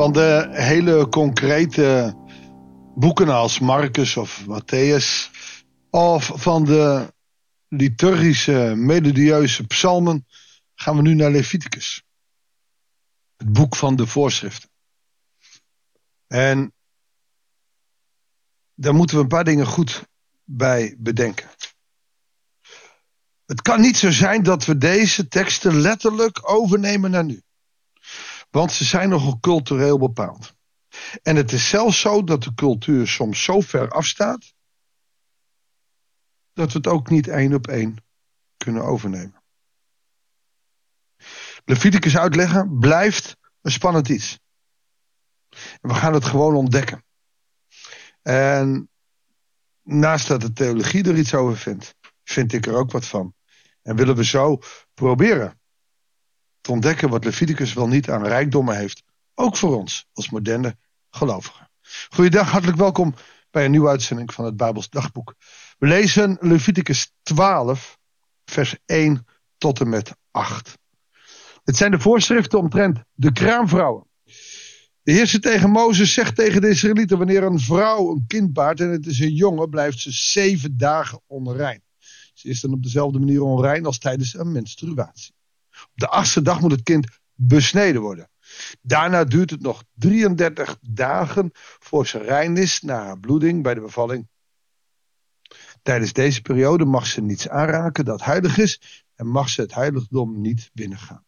van de hele concrete boeken als Marcus of Matthäus. Of van de liturgische, melodieuze psalmen gaan we nu naar Leviticus. Het boek van de voorschriften. En daar moeten we een paar dingen goed bij bedenken. Het kan niet zo zijn dat we deze teksten letterlijk overnemen naar nu. Want ze zijn nogal cultureel bepaald. En het is zelfs zo dat de cultuur soms zo ver afstaat. dat we het ook niet één op één kunnen overnemen. Leviticus uitleggen blijft een spannend iets. We gaan het gewoon ontdekken. En naast dat de theologie er iets over vindt, vind ik er ook wat van. En willen we zo proberen ontdekken wat Leviticus wel niet aan rijkdommen heeft. Ook voor ons als moderne gelovigen. Goeiedag, hartelijk welkom bij een nieuwe uitzending van het Bijbels Dagboek. We lezen Leviticus 12, vers 1 tot en met 8. Het zijn de voorschriften omtrent de kraamvrouwen. De Heer zegt tegen Mozes, zegt tegen de Israëlieten, wanneer een vrouw een kind baart en het is een jongen, blijft ze zeven dagen onrein. Ze is dan op dezelfde manier onrein als tijdens een menstruatie. Op de achtste dag moet het kind besneden worden. Daarna duurt het nog 33 dagen voor ze rein is na haar bloeding bij de bevalling. Tijdens deze periode mag ze niets aanraken dat heilig is en mag ze het heiligdom niet binnengaan.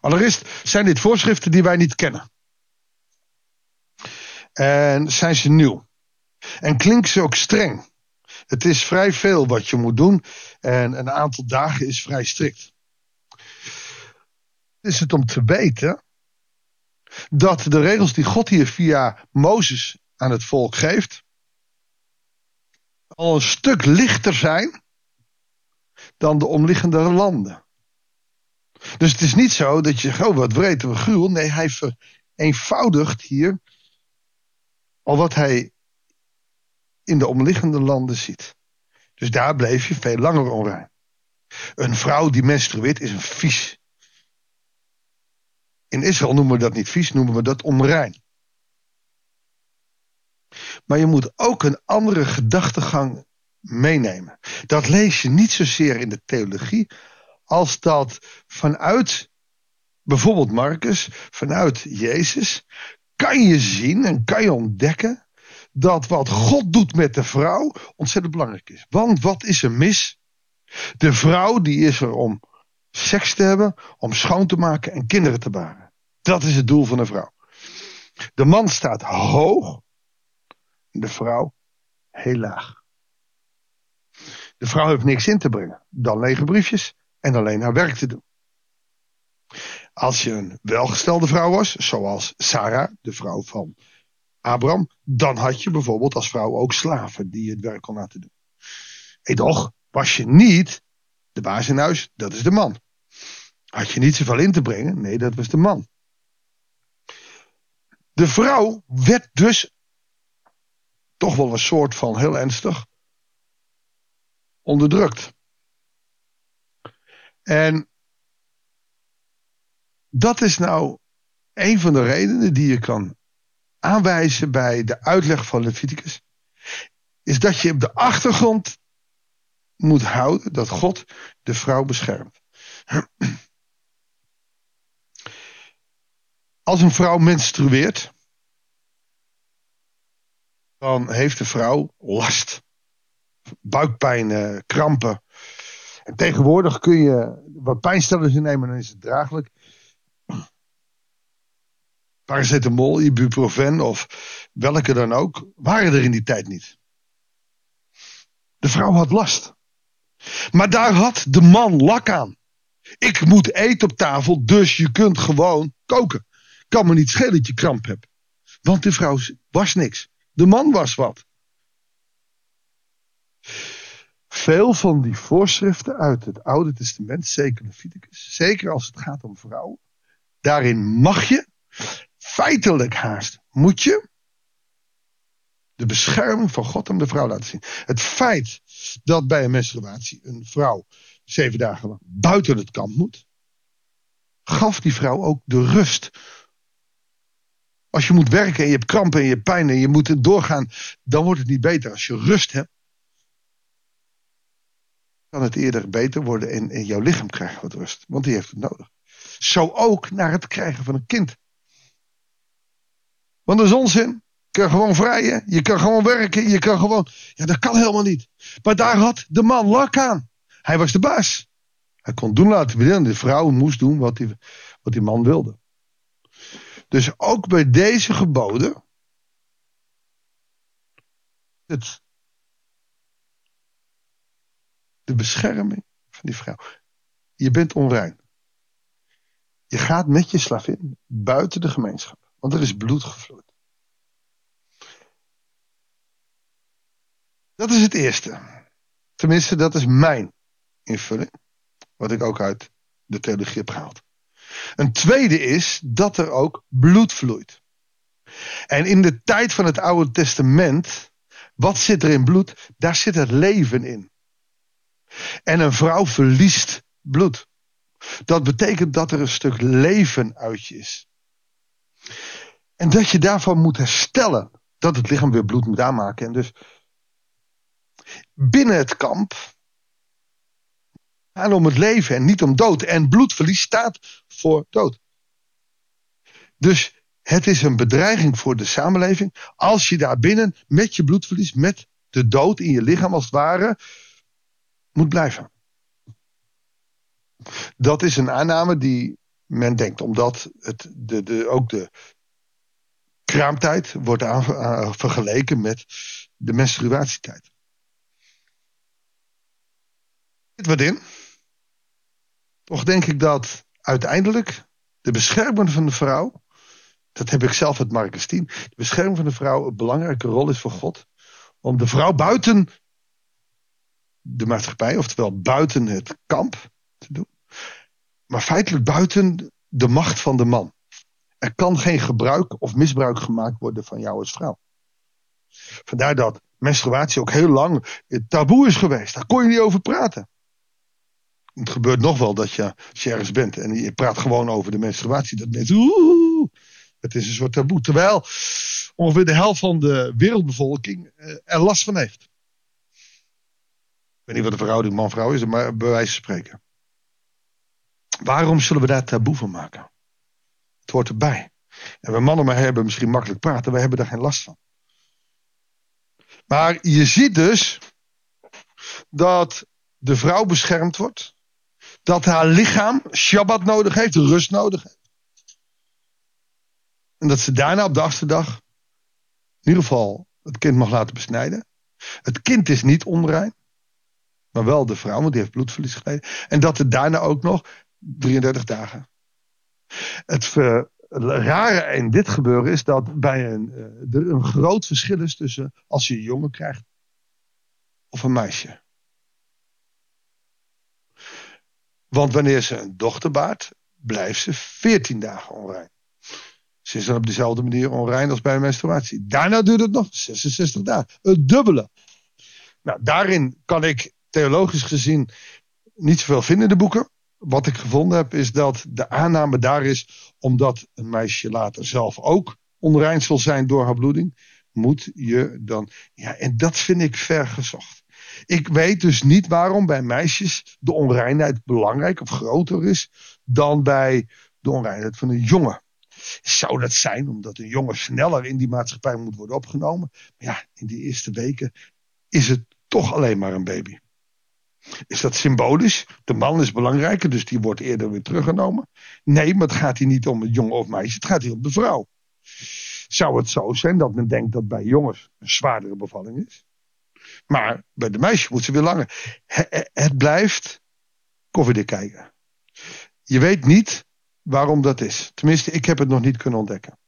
Allereerst zijn dit voorschriften die wij niet kennen. En zijn ze nieuw. En klinken ze ook streng. Het is vrij veel wat je moet doen en een aantal dagen is vrij strikt. Is het om te weten dat de regels die God hier via Mozes aan het volk geeft, al een stuk lichter zijn dan de omliggende landen. Dus het is niet zo dat je, oh wat breed we gruwel. Nee, hij vereenvoudigt hier al wat hij in de omliggende landen ziet. Dus daar bleef je veel langer onrein. Een vrouw die menstrueert is een vies. In Israël noemen we dat niet vies, noemen we dat onrein. Maar je moet ook een andere gedachtegang meenemen. Dat lees je niet zozeer in de theologie, als dat vanuit bijvoorbeeld Marcus, vanuit Jezus, kan je zien en kan je ontdekken dat wat God doet met de vrouw ontzettend belangrijk is. Want wat is er mis? De vrouw die is er om seks te hebben, om schoon te maken en kinderen te baren. Dat is het doel van een vrouw. De man staat hoog, de vrouw heel laag. De vrouw heeft niks in te brengen, dan lege briefjes en alleen haar werk te doen. Als je een welgestelde vrouw was, zoals Sarah, de vrouw van Abraham, dan had je bijvoorbeeld als vrouw ook slaven die het werk kon laten doen. En toch was je niet de baas in huis, dat is de man. Had je niet zoveel in te brengen, nee, dat was de man. De vrouw werd dus toch wel een soort van heel ernstig onderdrukt. En dat is nou een van de redenen die je kan aanwijzen bij de uitleg van Leviticus. Is dat je op de achtergrond moet houden dat God de vrouw beschermt. Als een vrouw menstrueert, dan heeft de vrouw last. Buikpijn, krampen. En tegenwoordig kun je wat pijnstillers innemen, dan is het draaglijk paracetamol, ibuprofen of welke dan ook, waren er in die tijd niet. De vrouw had last. Maar daar had de man lak aan. Ik moet eten op tafel, dus je kunt gewoon koken. Kan me niet schelen dat je kramp hebt. Want de vrouw was niks. De man was wat. Veel van die voorschriften uit het Oude Testament, zeker Leviticus, zeker als het gaat om vrouwen, daarin mag je feitelijk haast moet je de bescherming van God om de vrouw laten zien. Het feit dat bij een menstruatie een vrouw zeven dagen lang buiten het kamp moet, gaf die vrouw ook de rust Als je moet werken en je hebt krampen en je pijn en je moet doorgaan, dan wordt het niet beter. Als je rust hebt, kan het eerder beter worden en, en jouw lichaam krijgt wat rust. Want die heeft het nodig. Zo ook naar het krijgen van een kind. Want dat is onzin. Je kan gewoon vrijen, je kan gewoon werken, je kan gewoon... Ja, dat kan helemaal niet. Maar daar had de man lak aan. Hij was de baas. Hij kon doen laten willen. De vrouw moest doen wat die, wat die man wilde. Dus ook bij deze geboden. Het, de bescherming van die vrouw. Je bent onrein. Je gaat met je slavin buiten de gemeenschap. Want er is bloed gevloeid. Dat is het eerste. Tenminste, dat is mijn invulling. Wat ik ook uit de theologie heb gehaald. Een tweede is dat er ook bloed vloeit. En in de tijd van het Oude Testament, wat zit er in bloed? Daar zit het leven in. En een vrouw verliest bloed. Dat betekent dat er een stuk leven uit je is. En dat je daarvan moet herstellen. Dat het lichaam weer bloed moet aanmaken. En dus binnen het kamp gaan om het leven en niet om dood. En bloedverlies staat voor dood. Dus het is een bedreiging voor de samenleving als je daar binnen met je bloedverlies, met de dood in je lichaam als het ware, moet blijven. Dat is een aanname die men denkt, omdat het de, de, ook de kraamtijd wordt aan, vergeleken met de menstruatietijd. Zit wat in? Toch denk ik dat uiteindelijk de bescherming van de vrouw, dat heb ik zelf uit Marcus 10, de bescherming van de vrouw een belangrijke rol is voor God. Om de vrouw buiten de maatschappij, oftewel buiten het kamp te doen. Maar feitelijk buiten de macht van de man. Er kan geen gebruik of misbruik gemaakt worden van jou als vrouw. Vandaar dat menstruatie ook heel lang taboe is geweest. Daar kon je niet over praten. Het gebeurt nog wel dat je, als bent en je praat gewoon over de menstruatie, dat mensen, oeh, het is een soort taboe. Terwijl ongeveer de helft van de wereldbevolking eh, er last van heeft. Ik weet niet wat de verhouding man-vrouw is, maar bij wijze van spreken. Waarom zullen we daar taboe van maken? Het hoort erbij. En we mannen maar hebben misschien makkelijk praten, wij hebben daar geen last van. Maar je ziet dus dat de vrouw beschermd wordt dat haar lichaam Shabbat nodig heeft, rust nodig heeft. En dat ze daarna op de achtste dag in ieder geval het kind mag laten besnijden. Het kind is niet onrein, maar wel de vrouw, want die heeft bloedverlies geleden. En dat er daarna ook nog 33 dagen. Het rare in dit gebeuren is dat bij een, uh, er een groot verschil is tussen als je een jongen krijgt of een meisje. Want wanneer ze een dochter baart, blijft ze 14 dagen onrein. Ze is dan op dezelfde manier onrein als bij menstruatie. Daarna duurt het nog 66 dagen. Het dubbele. Nou, daarin kan ik theologisch gezien niet zoveel vinden in de boeken. Wat ik gevonden heb is dat de aanname daar is, omdat een meisje later zelf ook onrein zal zijn door haar bloeding, moet je dan. Ja, en dat vind ik vergezocht. Ik weet dus niet waarom bij meisjes de onreinheid belangrijk of groter is dan bij de onreinheid van een jongen. Zou dat zijn omdat een jongen sneller in die maatschappij moet worden opgenomen? Maar ja, in die eerste weken is het toch alleen maar een baby. Is dat symbolisch? De man is belangrijker, dus die wordt eerder weer teruggenomen. Nee, maar het gaat hier niet om een jongen of meisje, het gaat hier om de vrouw. Zou het zo zijn dat men denkt dat bij jongens een zwaardere bevalling is? Maar bij de meisjes moet ze weer langer. Het blijft koffiedik kijken. Je weet niet waarom dat is. Tenminste, ik heb het nog niet kunnen ontdekken.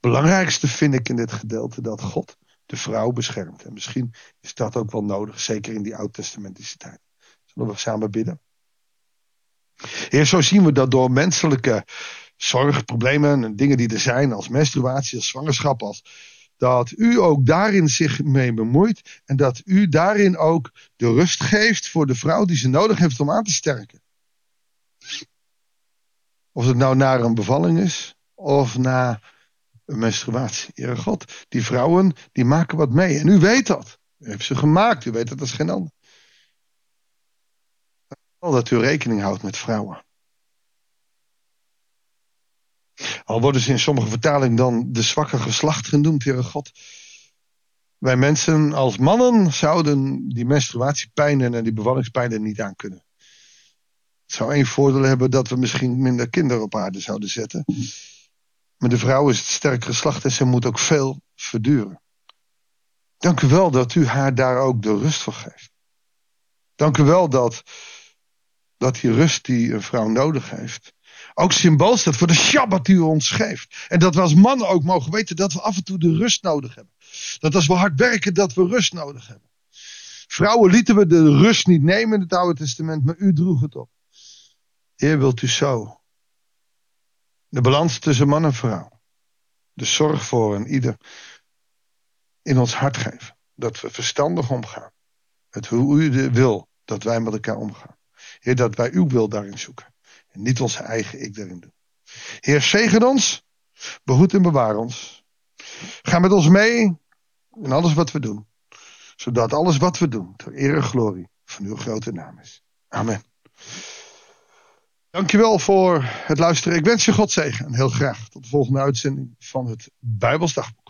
Belangrijkste vind ik in dit gedeelte dat God de vrouw beschermt. En misschien is dat ook wel nodig, zeker in die oud-testamentische tijd. Zullen we samen bidden? Heer, zo zien we dat door menselijke zorgproblemen en dingen die er zijn, als menstruatie, als zwangerschap, als dat u ook daarin zich mee bemoeit en dat u daarin ook de rust geeft voor de vrouw die ze nodig heeft om aan te sterken. Of het nou na een bevalling is of na een menstruatie. Heere God, die vrouwen die maken wat mee. En u weet dat. U heeft ze gemaakt. U weet dat als geen ander. Dat u rekening houdt met vrouwen. Al worden ze in sommige vertalingen dan de zwakke geslacht genoemd, Heere God. Wij mensen als mannen zouden die menstruatiepijnen en die bevallingspijnen niet aan kunnen. Het zou één voordeel hebben dat we misschien minder kinderen op aarde zouden zetten. Maar de vrouw is het sterk geslacht en ze moet ook veel verduren. Dank u wel dat u haar daar ook de rust voor geeft. Dank u wel dat, dat die rust die een vrouw nodig heeft, ook symbool staat voor de Shabbat die u ons geeft. En dat we als mannen ook mogen weten dat we af en toe de rust nodig hebben. Dat als we hard werken, dat we rust nodig hebben. Vrouwen lieten we de rust niet nemen in het Oude Testament, maar u droeg het op. Heer, wilt u zo de balans tussen man en vrouw, de zorg voor en ieder in ons hart geven. Dat we verstandig omgaan. Met hoe u wil dat wij met elkaar omgaan. Heer, dat wij uw wil daarin zoeken. En niet onze eigen ik daarin doen. Heer, zegen ons. Behoed en bewaar ons. Ga met ons mee in alles wat we doen. Zodat alles wat we doen ter eer en glorie van uw grote naam is. Amen. Dankjewel voor het luisteren. Ik wens je God zegen en heel graag tot de volgende uitzending van het Bijbelsdagboek.